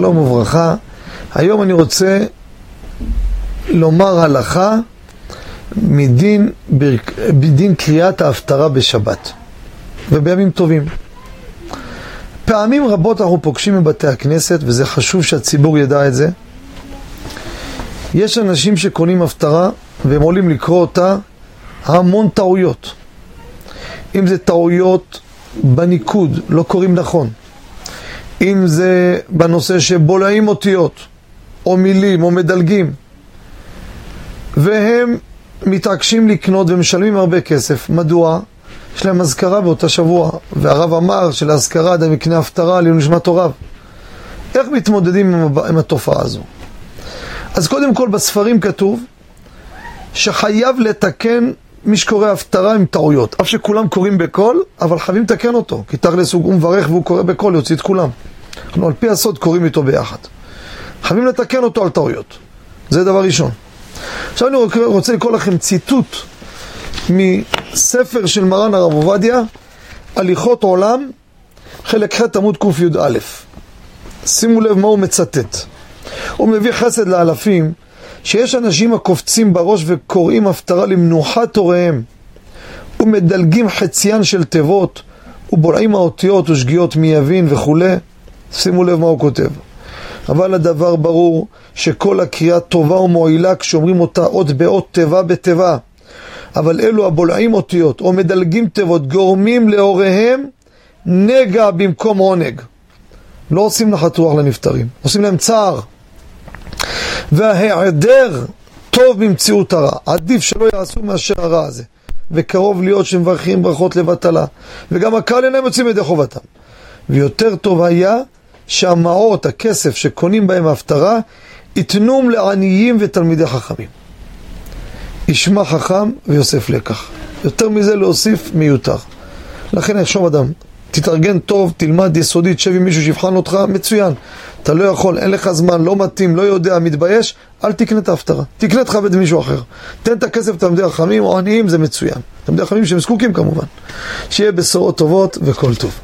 שלום וברכה. היום אני רוצה לומר הלכה מדין, מדין קריאת ההפטרה בשבת ובימים טובים. פעמים רבות אנחנו פוגשים בבתי הכנסת, וזה חשוב שהציבור ידע את זה. יש אנשים שקונים הפטרה והם עולים לקרוא אותה המון טעויות. אם זה טעויות בניקוד, לא קוראים נכון. אם זה בנושא שבולעים אותיות, או מילים, או מדלגים. והם מתעקשים לקנות ומשלמים הרבה כסף. מדוע? יש להם אזכרה באותה שבוע, והרב אמר שלאזכרה אדם יקנה הפטרה לעילוי נשמת הוריו. איך מתמודדים עם, עם התופעה הזו? אז קודם כל בספרים כתוב שחייב לתקן מי שקורא הפטרה עם טעויות. אף שכולם קוראים בקול, אבל חייבים לתקן אותו. כי תכלס הוא מברך והוא קורא בקול, יוציא את כולם. אנחנו על פי הסוד קוראים איתו ביחד. חייבים לתקן אותו על טעויות. זה דבר ראשון. עכשיו אני רוצה לקרוא לכם ציטוט מספר של מרן הרב עובדיה, הליכות עולם, חלק ח' עמוד קי"א. שימו לב מה הוא מצטט. הוא מביא חסד לאלפים, שיש אנשים הקופצים בראש וקוראים הפטרה למנוחת הוריהם, ומדלגים חציין של תיבות, ובולעים האותיות ושגיאות מי יבין וכולי. שימו לב מה הוא כותב. אבל הדבר ברור שכל הקריאה טובה ומועילה כשאומרים אותה אות באות תיבה בתיבה. אבל אלו הבולעים אותיות או מדלגים תיבות גורמים להוריהם נגע במקום עונג. לא עושים נחת רוח לנפטרים, עושים להם צער. וההיעדר טוב במציאות הרע, עדיף שלא יעשו מאשר הרע הזה. וקרוב להיות שמברכים ברכות לבטלה. וגם הקהל אינם יוצאים ידי חובתם. ויותר טוב היה שהמעות, הכסף שקונים בהם ההפטרה, יתנום לעניים ותלמידי חכמים. ישמע חכם ויוסף לקח. יותר מזה להוסיף מיותר. לכן יחשוב אדם, תתארגן טוב, תלמד יסודית, שב עם מישהו שיבחן אותך, מצוין. אתה לא יכול, אין לך זמן, לא מתאים, לא יודע, מתבייש, אל תקנה את ההפטרה. תקנה תכבד מישהו אחר. תן את הכסף לתלמידי חכמים או עניים, זה מצוין. תלמידי חכמים שהם זקוקים כמובן. שיהיה בשורות טובות וכל טוב.